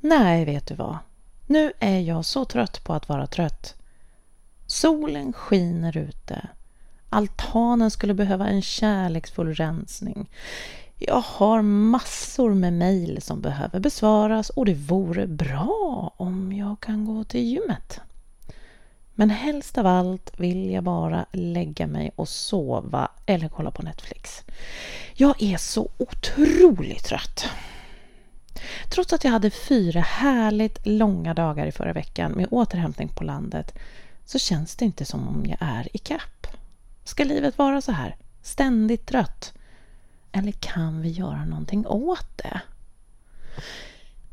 Nej, vet du vad? Nu är jag så trött på att vara trött. Solen skiner ute. Altanen skulle behöva en kärleksfull rensning. Jag har massor med mejl som behöver besvaras och det vore bra om jag kan gå till gymmet. Men helst av allt vill jag bara lägga mig och sova eller kolla på Netflix. Jag är så otroligt trött. Trots att jag hade fyra härligt långa dagar i förra veckan med återhämtning på landet så känns det inte som om jag är i kapp. Ska livet vara så här? Ständigt trött? Eller kan vi göra någonting åt det?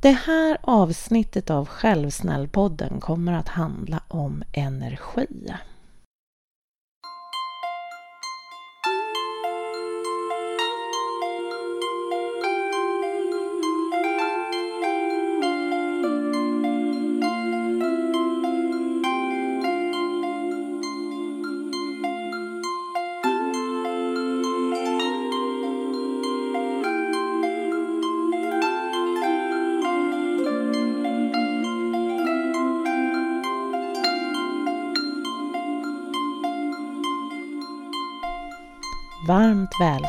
Det här avsnittet av Självsnällpodden kommer att handla om energi.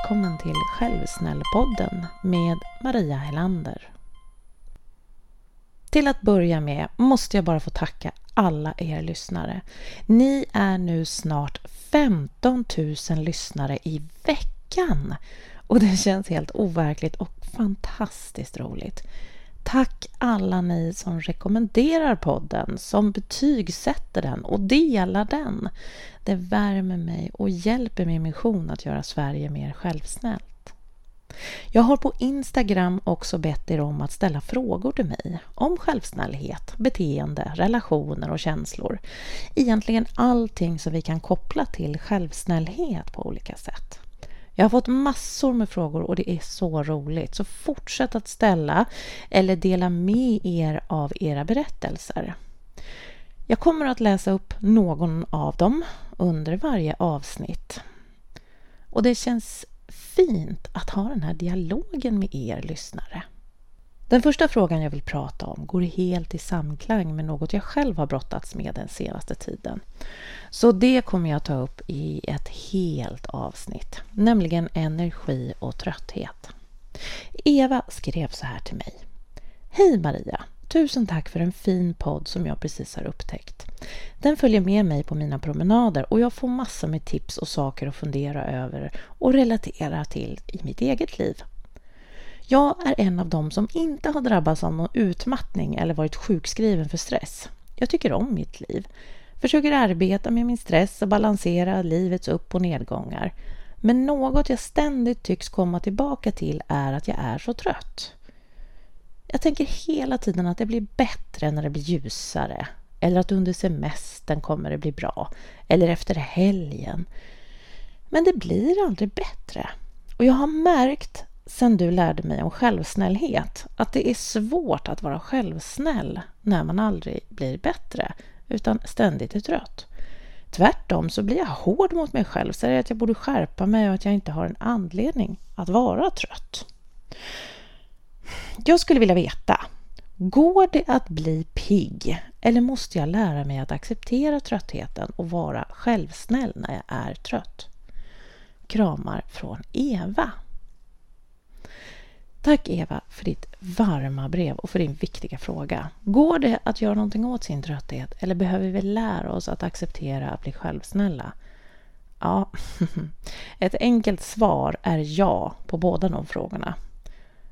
Välkommen till Självsnällpodden med Maria Helander. Till att börja med måste jag bara få tacka alla er lyssnare. Ni är nu snart 15 000 lyssnare i veckan och det känns helt overkligt och fantastiskt roligt. Tack alla ni som rekommenderar podden, som betygsätter den och delar den. Det värmer mig och hjälper min mission att göra Sverige mer självsnällt. Jag har på Instagram också bett er om att ställa frågor till mig om självsnällhet, beteende, relationer och känslor. Egentligen allting som vi kan koppla till självsnällhet på olika sätt. Jag har fått massor med frågor och det är så roligt. Så fortsätt att ställa eller dela med er av era berättelser. Jag kommer att läsa upp någon av dem under varje avsnitt. Och det känns fint att ha den här dialogen med er lyssnare. Den första frågan jag vill prata om går helt i samklang med något jag själv har brottats med den senaste tiden. Så det kommer jag ta upp i ett helt avsnitt, nämligen energi och trötthet. Eva skrev så här till mig. Hej Maria! Tusen tack för en fin podd som jag precis har upptäckt. Den följer med mig på mina promenader och jag får massor med tips och saker att fundera över och relatera till i mitt eget liv. Jag är en av dem som inte har drabbats av någon utmattning eller varit sjukskriven för stress. Jag tycker om mitt liv. Försöker arbeta med min stress och balansera livets upp och nedgångar. Men något jag ständigt tycks komma tillbaka till är att jag är så trött. Jag tänker hela tiden att det blir bättre när det blir ljusare. Eller att under semestern kommer det bli bra. Eller efter helgen. Men det blir aldrig bättre. Och jag har märkt sen du lärde mig om självsnällhet att det är svårt att vara självsnäll när man aldrig blir bättre utan ständigt är trött. Tvärtom så blir jag hård mot mig själv, säger att jag borde skärpa mig och att jag inte har en anledning att vara trött. Jag skulle vilja veta, går det att bli pigg eller måste jag lära mig att acceptera tröttheten och vara självsnäll när jag är trött? Kramar från Eva. Tack Eva för ditt varma brev och för din viktiga fråga. Går det att göra någonting åt sin trötthet eller behöver vi lära oss att acceptera att bli självsnälla? Ja, ett enkelt svar är ja på båda de frågorna.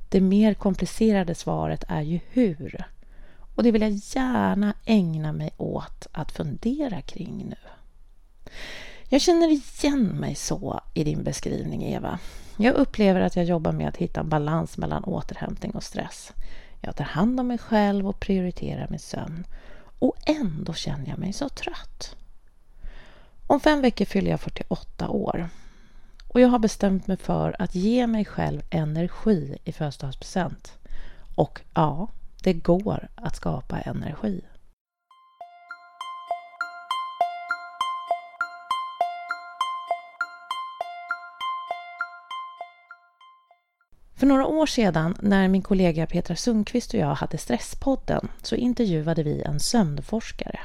Det mer komplicerade svaret är ju hur. Och det vill jag gärna ägna mig åt att fundera kring nu. Jag känner igen mig så i din beskrivning, Eva. Jag upplever att jag jobbar med att hitta en balans mellan återhämtning och stress. Jag tar hand om mig själv och prioriterar min sömn. Och ändå känner jag mig så trött. Om fem veckor fyller jag 48 år. Och jag har bestämt mig för att ge mig själv energi i födelsedagspresent. Och ja, det går att skapa energi. För några år sedan när min kollega Petra Sundqvist och jag hade Stresspodden så intervjuade vi en sömnforskare.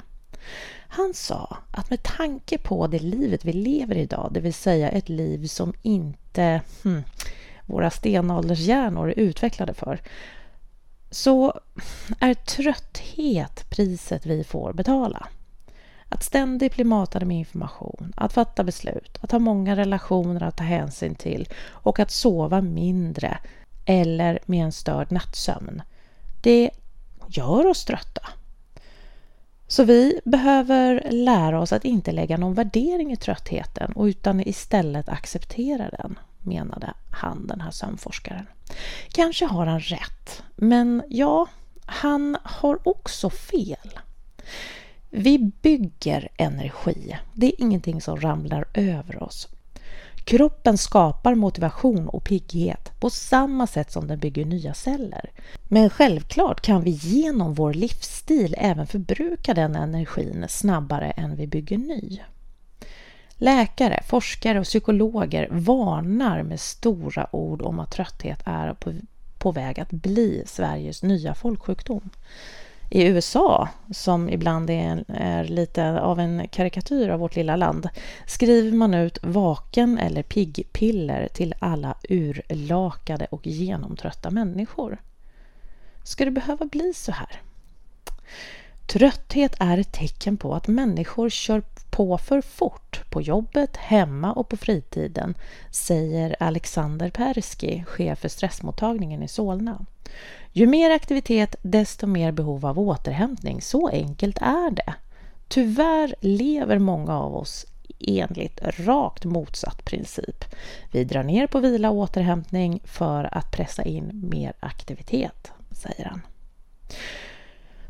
Han sa att med tanke på det livet vi lever idag, det vill säga ett liv som inte hmm, våra stenåldershjärnor är utvecklade för, så är trötthet priset vi får betala. Att ständigt bli matad med information, att fatta beslut, att ha många relationer att ta hänsyn till och att sova mindre eller med en störd nattsömn. Det gör oss trötta. Så vi behöver lära oss att inte lägga någon värdering i tröttheten utan istället acceptera den, menade han, den här sömnforskaren. Kanske har han rätt, men ja, han har också fel. Vi bygger energi. Det är ingenting som ramlar över oss. Kroppen skapar motivation och pigghet på samma sätt som den bygger nya celler. Men självklart kan vi genom vår livsstil även förbruka den energin snabbare än vi bygger ny. Läkare, forskare och psykologer varnar med stora ord om att trötthet är på, på väg att bli Sveriges nya folksjukdom i USA, som ibland är, är, lite av en karikatyr av vårt lilla land, skriver man ut vaken eller piggpiller till alla urlakade och genomtrötta människor. Ska det behöva bli så här? Trötthet är ett tecken på att människor kör på för fort på jobbet, hemma och på fritiden, säger Alexander Persky, chef för stressmottagningen i Solna. Ju mer aktivitet, desto mer behov av återhämtning. Så enkelt är det. Tyvärr lever många av oss enligt rakt motsatt princip. Vi drar ner på vila och återhämtning för att pressa in mer aktivitet, säger han.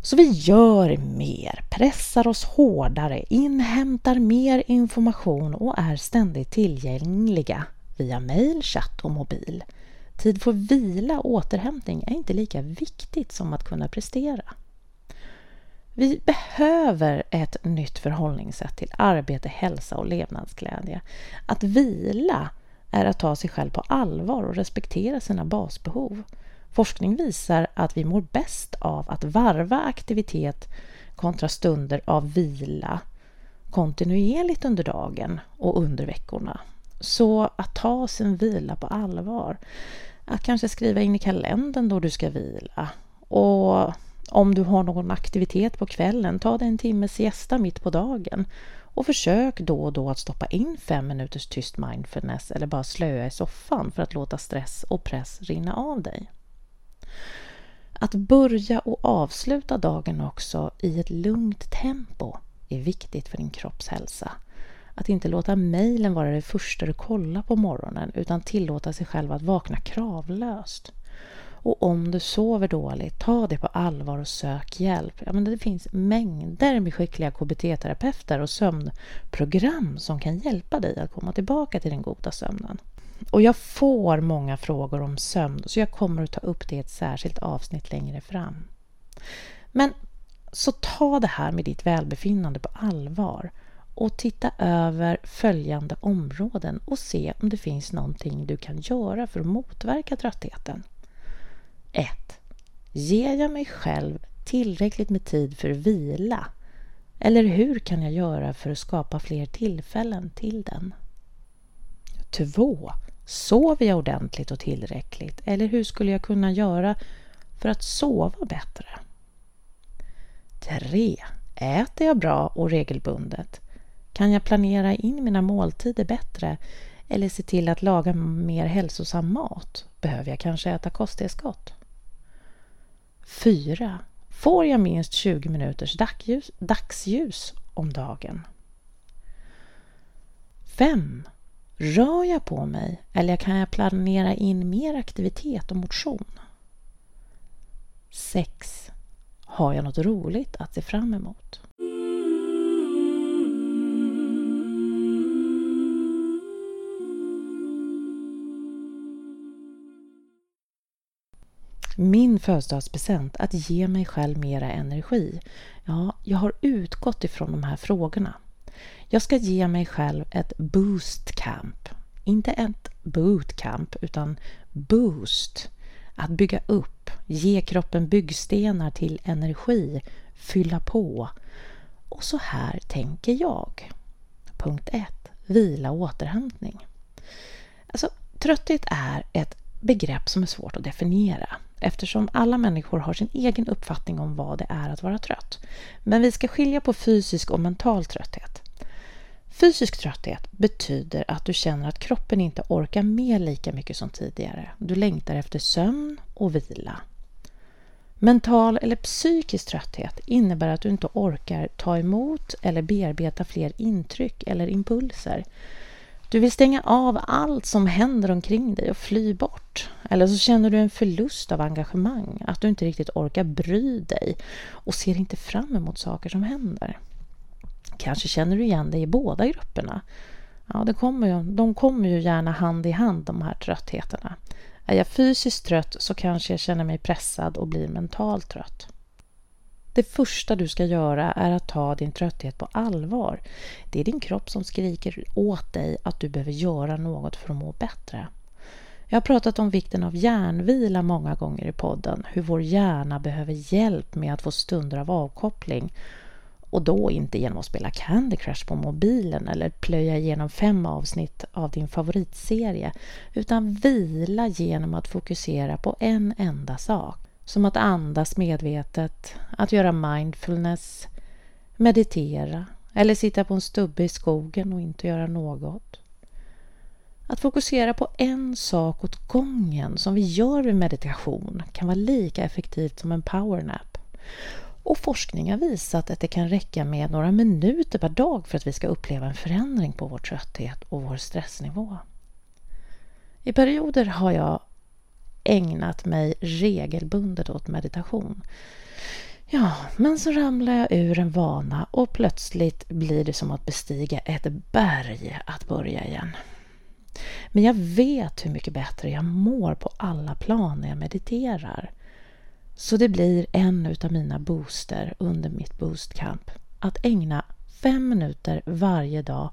Så vi gör mer, pressar oss hårdare, inhämtar mer information och är ständigt tillgängliga via mejl, chatt och mobil. Tid för vila och återhämtning är inte lika viktigt som att kunna prestera. Vi behöver ett nytt förhållningssätt till arbete, hälsa och levnadsglädje. Att vila är att ta sig själv på allvar och respektera sina basbehov. Forskning visar att vi mår bäst av att varva aktivitet kontra stunder av vila kontinuerligt under dagen och under veckorna. Så att ta sin vila på allvar att kanske skriva in i kalendern då du ska vila. Och om du har någon aktivitet på kvällen, ta dig en timmes siesta mitt på dagen. Och försök då och då att stoppa in fem minuters tyst mindfulness eller bara slöa i soffan för att låta stress och press rinna av dig. Att börja och avsluta dagen också i ett lugnt tempo är viktigt för din kroppshälsa. Att inte låta mejlen vara det första du kollar på morgonen utan tillåta sig själv att vakna kravlöst. Och om du sover dåligt, ta det på allvar och sök hjälp. Ja, men det finns mängder med skickliga KBT-terapeuter och sömnprogram som kan hjälpa dig att komma tillbaka till den goda sömnen. Och jag får många frågor om sömn så jag kommer att ta upp det i ett särskilt avsnitt längre fram. Men så ta det här med ditt välbefinnande på allvar och titta över följande områden och se om det finns någonting du kan göra för att motverka tröttheten. 1. Ger jag mig själv tillräckligt med tid för vila? Eller hur kan jag göra för att skapa fler tillfällen till den? 2. Sover jag ordentligt och tillräckligt? Eller hur skulle jag kunna göra för att sova bättre? 3. Äter jag bra och regelbundet? Kan jag planera in mina måltider bättre eller se till att laga mer hälsosam mat? Behöver jag kanske äta kosttillskott? 4. Får jag minst 20 minuters dagsljus, dagsljus om dagen? 5. Rör jag på mig eller kan jag planera in mer aktivitet och motion? 6. Har jag något roligt att se fram emot? Min födelsedagspresent, att ge mig själv mera energi. Ja, jag har utgått ifrån de här frågorna. Jag ska ge mig själv ett boost camp. Inte ett bootcamp, utan boost. Att bygga upp, ge kroppen byggstenar till energi, fylla på. Och så här tänker jag. Punkt 1. Vila och återhämtning. Alltså, trötthet är ett begrepp som är svårt att definiera eftersom alla människor har sin egen uppfattning om vad det är att vara trött. Men vi ska skilja på fysisk och mental trötthet. Fysisk trötthet betyder att du känner att kroppen inte orkar med lika mycket som tidigare. Du längtar efter sömn och vila. Mental eller psykisk trötthet innebär att du inte orkar ta emot eller bearbeta fler intryck eller impulser. Du vill stänga av allt som händer omkring dig och fly bort. Eller så känner du en förlust av engagemang, att du inte riktigt orkar bry dig och ser inte fram emot saker som händer. Kanske känner du igen dig i båda grupperna. Ja, det kommer ju, de kommer ju gärna hand i hand, de här tröttheterna. Är jag fysiskt trött så kanske jag känner mig pressad och blir mentalt trött. Det första du ska göra är att ta din trötthet på allvar. Det är din kropp som skriker åt dig att du behöver göra något för att må bättre. Jag har pratat om vikten av hjärnvila många gånger i podden, hur vår hjärna behöver hjälp med att få stunder av avkoppling och då inte genom att spela Candy Crush på mobilen eller plöja igenom fem avsnitt av din favoritserie, utan vila genom att fokusera på en enda sak. Som att andas medvetet, att göra mindfulness, meditera eller sitta på en stubbe i skogen och inte göra något. Att fokusera på en sak åt gången som vi gör vid meditation kan vara lika effektivt som en powernap. Och forskning har visat att det kan räcka med några minuter per dag för att vi ska uppleva en förändring på vår trötthet och vår stressnivå. I perioder har jag ägnat mig regelbundet åt meditation. Ja, men så ramlar jag ur en vana och plötsligt blir det som att bestiga ett berg att börja igen. Men jag vet hur mycket bättre jag mår på alla plan när jag mediterar. Så det blir en utav mina booster under mitt boostcamp att ägna fem minuter varje dag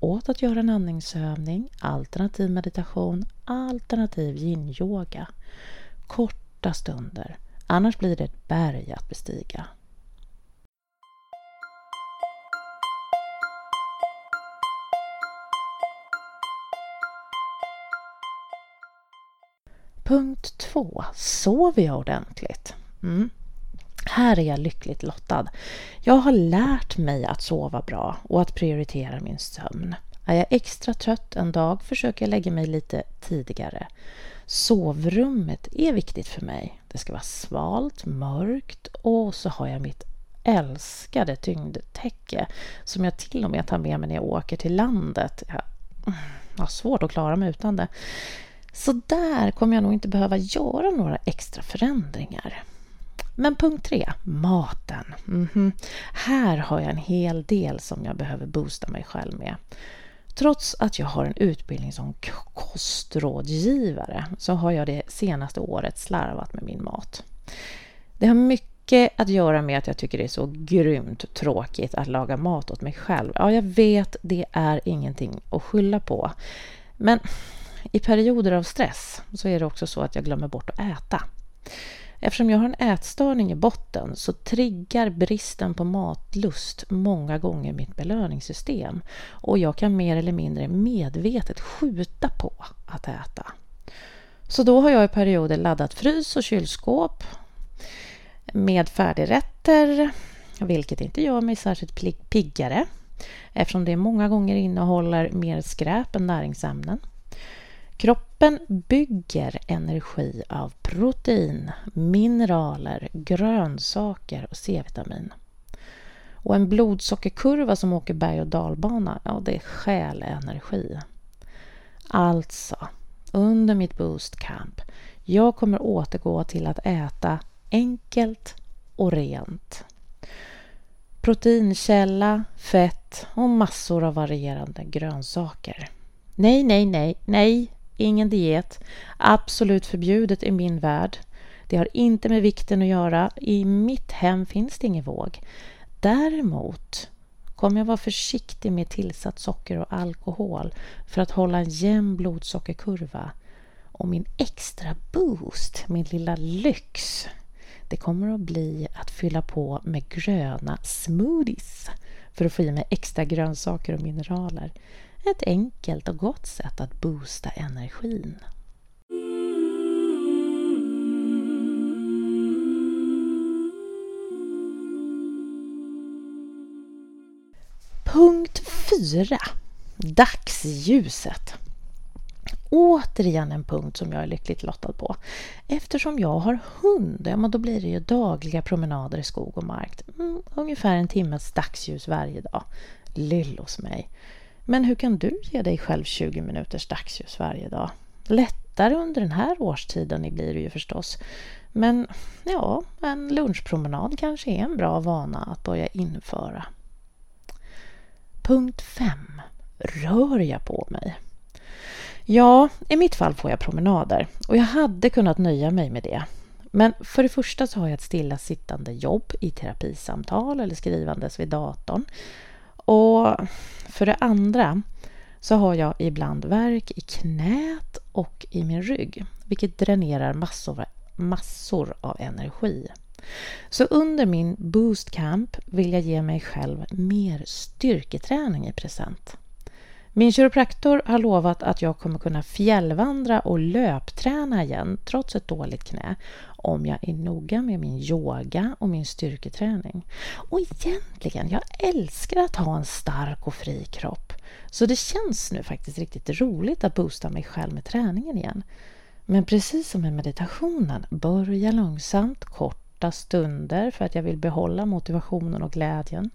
åt att göra en andningsövning, alternativ meditation, alternativ yin-yoga. Korta stunder, annars blir det ett berg att bestiga. Punkt 2. Sover jag ordentligt? Mm. Här är jag lyckligt lottad. Jag har lärt mig att sova bra och att prioritera min sömn. Är jag extra trött en dag försöker jag lägga mig lite tidigare. Sovrummet är viktigt för mig. Det ska vara svalt, mörkt och så har jag mitt älskade tyngdtäcke som jag till och med tar med mig när jag åker till landet. Jag har svårt att klara mig utan det. Så där kommer jag nog inte behöva göra några extra förändringar. Men punkt tre, maten. Mm -hmm. Här har jag en hel del som jag behöver boosta mig själv med. Trots att jag har en utbildning som kostrådgivare så har jag det senaste året slarvat med min mat. Det har mycket att göra med att jag tycker det är så grymt tråkigt att laga mat åt mig själv. Ja, jag vet, det är ingenting att skylla på. Men i perioder av stress så är det också så att jag glömmer bort att äta. Eftersom jag har en ätstörning i botten så triggar bristen på matlust många gånger mitt belöningssystem och jag kan mer eller mindre medvetet skjuta på att äta. Så då har jag i perioder laddat frys och kylskåp med färdigrätter, vilket inte gör mig särskilt piggare eftersom det många gånger innehåller mer skräp än näringsämnen. Kroppen bygger energi av protein, mineraler, grönsaker och C-vitamin. Och en blodsockerkurva som åker berg och dalbana, ja det är stjäl energi. Alltså, under mitt boost camp, jag kommer återgå till att äta enkelt och rent. Proteinkälla, fett och massor av varierande grönsaker. Nej, nej, nej, nej, ingen diet. Absolut förbjudet i min värld. Det har inte med vikten att göra. I mitt hem finns det ingen våg. Däremot kommer jag vara försiktig med tillsatt socker och alkohol för att hålla en jämn blodsockerkurva. Och min extra boost, min lilla lyx, det kommer att bli att fylla på med gröna smoothies för att få i mig extra grönsaker och mineraler. Ett enkelt och gott sätt att boosta energin. Punkt 4. Dagsljuset. Återigen en punkt som jag är lyckligt lottad på. Eftersom jag har hund, ja, då blir det ju dagliga promenader i skog och mark. Mm, ungefär en timmes dagsljus varje dag. Lill hos mig. Men hur kan du ge dig själv 20 minuters dagsljus varje dag? Lättare under den här årstiden blir det ju förstås. Men ja, en lunchpromenad kanske är en bra vana att börja införa. Punkt 5. Rör jag på mig? Ja, i mitt fall får jag promenader och jag hade kunnat nöja mig med det. Men för det första så har jag ett stillasittande jobb i terapisamtal eller skrivandes vid datorn. Och för det andra så har jag ibland värk i knät och i min rygg, vilket dränerar massor, massor av energi. Så under min boostcamp vill jag ge mig själv mer styrketräning i present. Min kiropraktor har lovat att jag kommer kunna fjällvandra och löpträna igen trots ett dåligt knä om jag är noga med min yoga och min styrketräning. Och egentligen, jag älskar att ha en stark och fri kropp. Så det känns nu faktiskt riktigt roligt att boosta mig själv med träningen igen. Men precis som med meditationen, börja långsamt, korta stunder för att jag vill behålla motivationen och glädjen.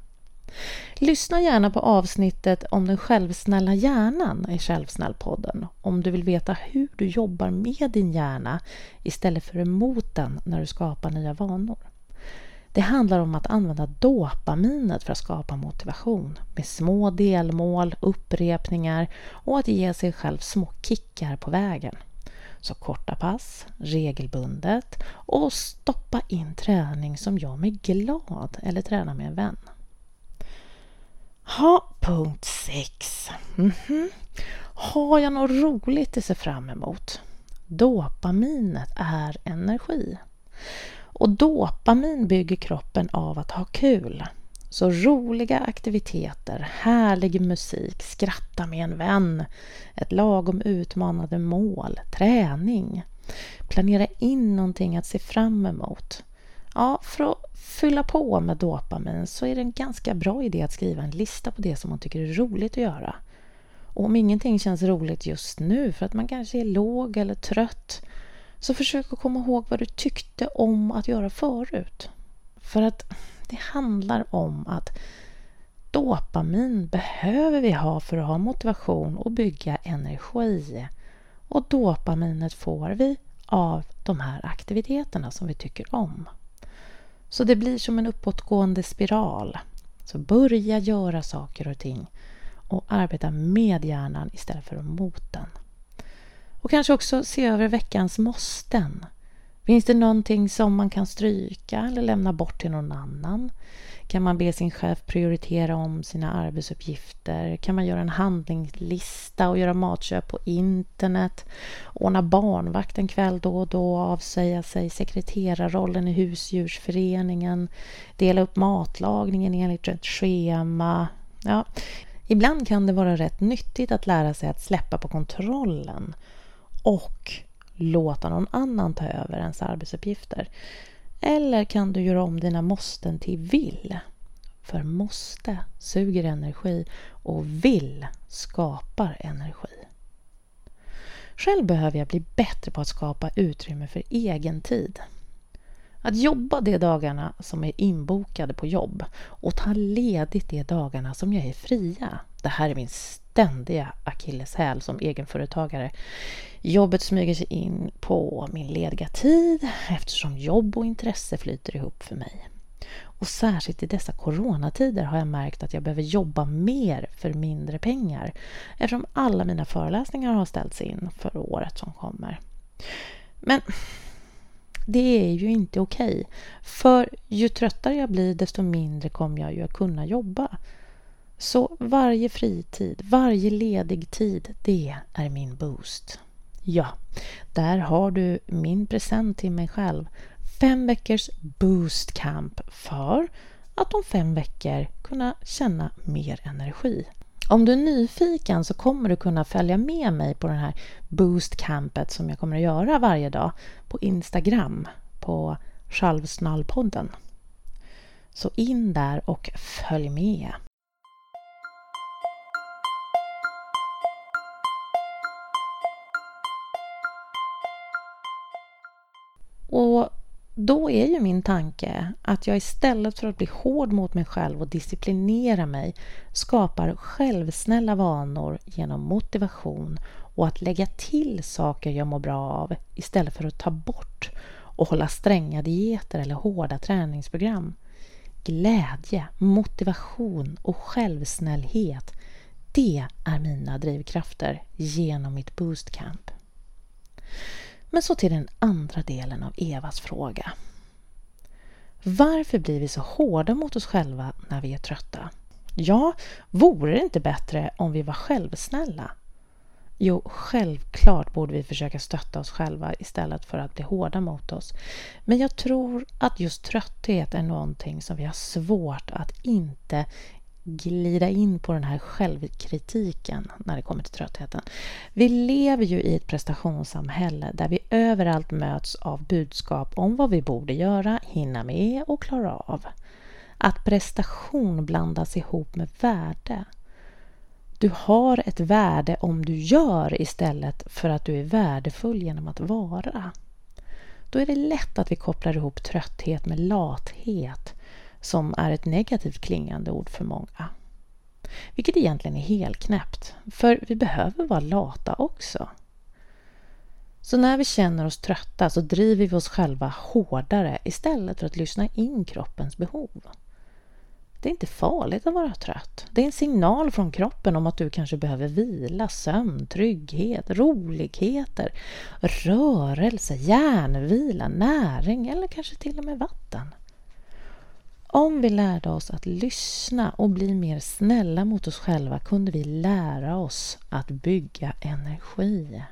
Lyssna gärna på avsnittet om den självsnälla hjärnan i Självsnällpodden om du vill veta hur du jobbar med din hjärna istället för emot den när du skapar nya vanor. Det handlar om att använda dopaminet för att skapa motivation med små delmål, upprepningar och att ge sig själv små kickar på vägen. Så korta pass, regelbundet och stoppa in träning som gör mig glad eller träna med en vän. Ha, punkt 6. Mm -hmm. Har jag något roligt att se fram emot? Dopaminet är energi. Och dopamin bygger kroppen av att ha kul. Så roliga aktiviteter, härlig musik, skratta med en vän, ett lagom utmanande mål, träning. Planera in någonting att se fram emot. Ja, för att fylla på med dopamin så är det en ganska bra idé att skriva en lista på det som man tycker är roligt att göra. Och om ingenting känns roligt just nu för att man kanske är låg eller trött så försök att komma ihåg vad du tyckte om att göra förut. För att det handlar om att dopamin behöver vi ha för att ha motivation och bygga energi. Och dopaminet får vi av de här aktiviteterna som vi tycker om. Så det blir som en uppåtgående spiral. Så börja göra saker och ting och arbeta med hjärnan istället för mot den. Och kanske också se över veckans måsten. Finns det någonting som man kan stryka eller lämna bort till någon annan? Kan man be sin chef prioritera om sina arbetsuppgifter? Kan man göra en handlingslista och göra matköp på internet? Ordna barnvakt en kväll då och då, avsäga sig sekreterarrollen i husdjursföreningen, dela upp matlagningen enligt ett schema. Ja, ibland kan det vara rätt nyttigt att lära sig att släppa på kontrollen och låta någon annan ta över ens arbetsuppgifter. Eller kan du göra om dina måsten till vill? För måste suger energi och vill skapar energi. Själv behöver jag bli bättre på att skapa utrymme för egen tid. Att jobba de dagarna som är inbokade på jobb och ta ledigt de dagarna som jag är fria. Det här är min ständiga akilleshäl som egenföretagare. Jobbet smyger sig in på min lediga tid eftersom jobb och intresse flyter ihop för mig. Och särskilt i dessa coronatider har jag märkt att jag behöver jobba mer för mindre pengar eftersom alla mina föreläsningar har ställts in för året som kommer. Men det är ju inte okej. Okay. För ju tröttare jag blir desto mindre kommer jag ju att kunna jobba. Så varje fritid, varje ledig tid, det är min boost. Ja, där har du min present till mig själv. Fem veckors boost camp för att om fem veckor kunna känna mer energi. Om du är nyfiken så kommer du kunna följa med mig på det här boostcampet som jag kommer att göra varje dag på Instagram på Självsnallpodden. Så in där och följ med. Och då är ju min tanke att jag istället för att bli hård mot mig själv och disciplinera mig skapar självsnälla vanor genom motivation och att lägga till saker jag mår bra av istället för att ta bort och hålla stränga dieter eller hårda träningsprogram. Glädje, motivation och självsnällhet det är mina drivkrafter genom mitt boostcamp. Men så till den andra delen av Evas fråga. Varför blir vi så hårda mot oss själva när vi är trötta? Ja, vore det inte bättre om vi var självsnälla? Jo, självklart borde vi försöka stötta oss själva istället för att bli hårda mot oss. Men jag tror att just trötthet är någonting som vi har svårt att inte glida in på den här självkritiken när det kommer till tröttheten. Vi lever ju i ett prestationssamhälle där vi överallt möts av budskap om vad vi borde göra, hinna med och klara av. Att prestation blandas ihop med värde. Du har ett värde om du gör istället för att du är värdefull genom att vara. Då är det lätt att vi kopplar ihop trötthet med lathet som är ett negativt klingande ord för många. Vilket egentligen är helknäppt, för vi behöver vara lata också. Så när vi känner oss trötta så driver vi oss själva hårdare istället för att lyssna in kroppens behov. Det är inte farligt att vara trött. Det är en signal från kroppen om att du kanske behöver vila, sömn, trygghet, roligheter, rörelse, hjärnvila, näring eller kanske till och med vatten. Om vi lärde oss att lyssna och bli mer snälla mot oss själva kunde vi lära oss att bygga energi.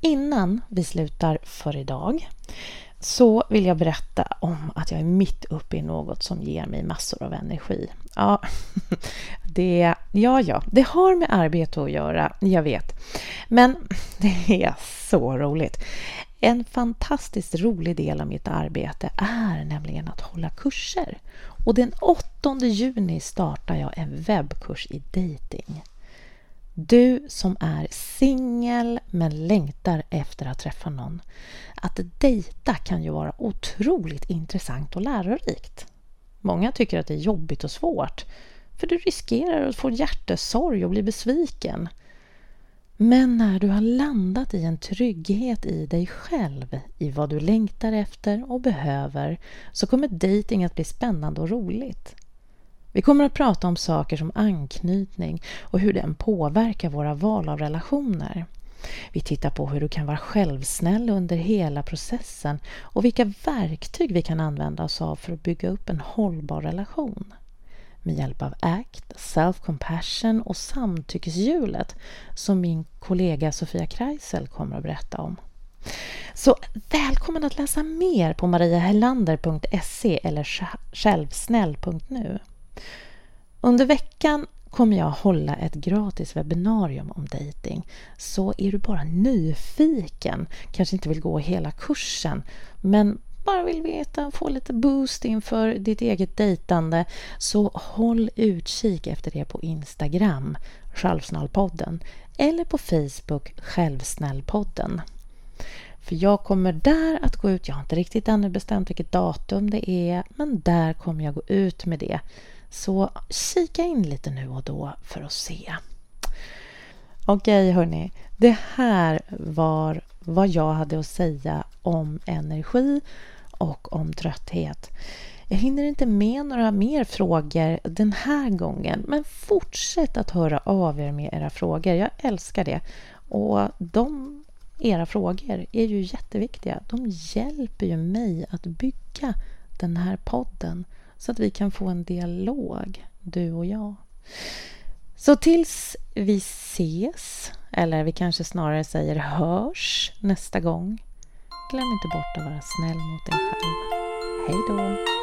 Innan vi slutar för idag så vill jag berätta om att jag är mitt uppe i något som ger mig massor av energi. Ja, det, ja, ja, det har med arbete att göra, jag vet. Men det är så roligt. En fantastiskt rolig del av mitt arbete är nämligen att hålla kurser. Och den 8 juni startar jag en webbkurs i dating. Du som är singel men längtar efter att träffa någon. Att dejta kan ju vara otroligt intressant och lärorikt. Många tycker att det är jobbigt och svårt för du riskerar att få hjärtesorg och bli besviken. Men när du har landat i en trygghet i dig själv, i vad du längtar efter och behöver, så kommer dejting att bli spännande och roligt. Vi kommer att prata om saker som anknytning och hur den påverkar våra val av relationer. Vi tittar på hur du kan vara självsnäll under hela processen och vilka verktyg vi kan använda oss av för att bygga upp en hållbar relation. Med hjälp av ACT, Self-Compassion och samtyckeshjulet som min kollega Sofia Kreisel kommer att berätta om. Så välkommen att läsa mer på mariahelander.se eller självsnäll.nu. Under veckan kommer jag hålla ett gratis webbinarium om dating. Så är du bara nyfiken, kanske inte vill gå hela kursen, men bara vill veta, få lite boost inför ditt eget dejtande så håll utkik efter det på Instagram, Självsnällpodden, eller på Facebook, Självsnällpodden. För jag kommer där att gå ut, jag har inte riktigt ännu bestämt vilket datum det är, men där kommer jag gå ut med det. Så kika in lite nu och då för att se. Okej hörni, det här var vad jag hade att säga om energi och om trötthet. Jag hinner inte med några mer frågor den här gången, men fortsätt att höra av er med era frågor. Jag älskar det. Och de, era frågor är ju jätteviktiga. De hjälper ju mig att bygga den här podden så att vi kan få en dialog, du och jag. Så tills vi ses, eller vi kanske snarare säger hörs nästa gång, glöm inte bort att vara snäll mot dig själv. Hej då!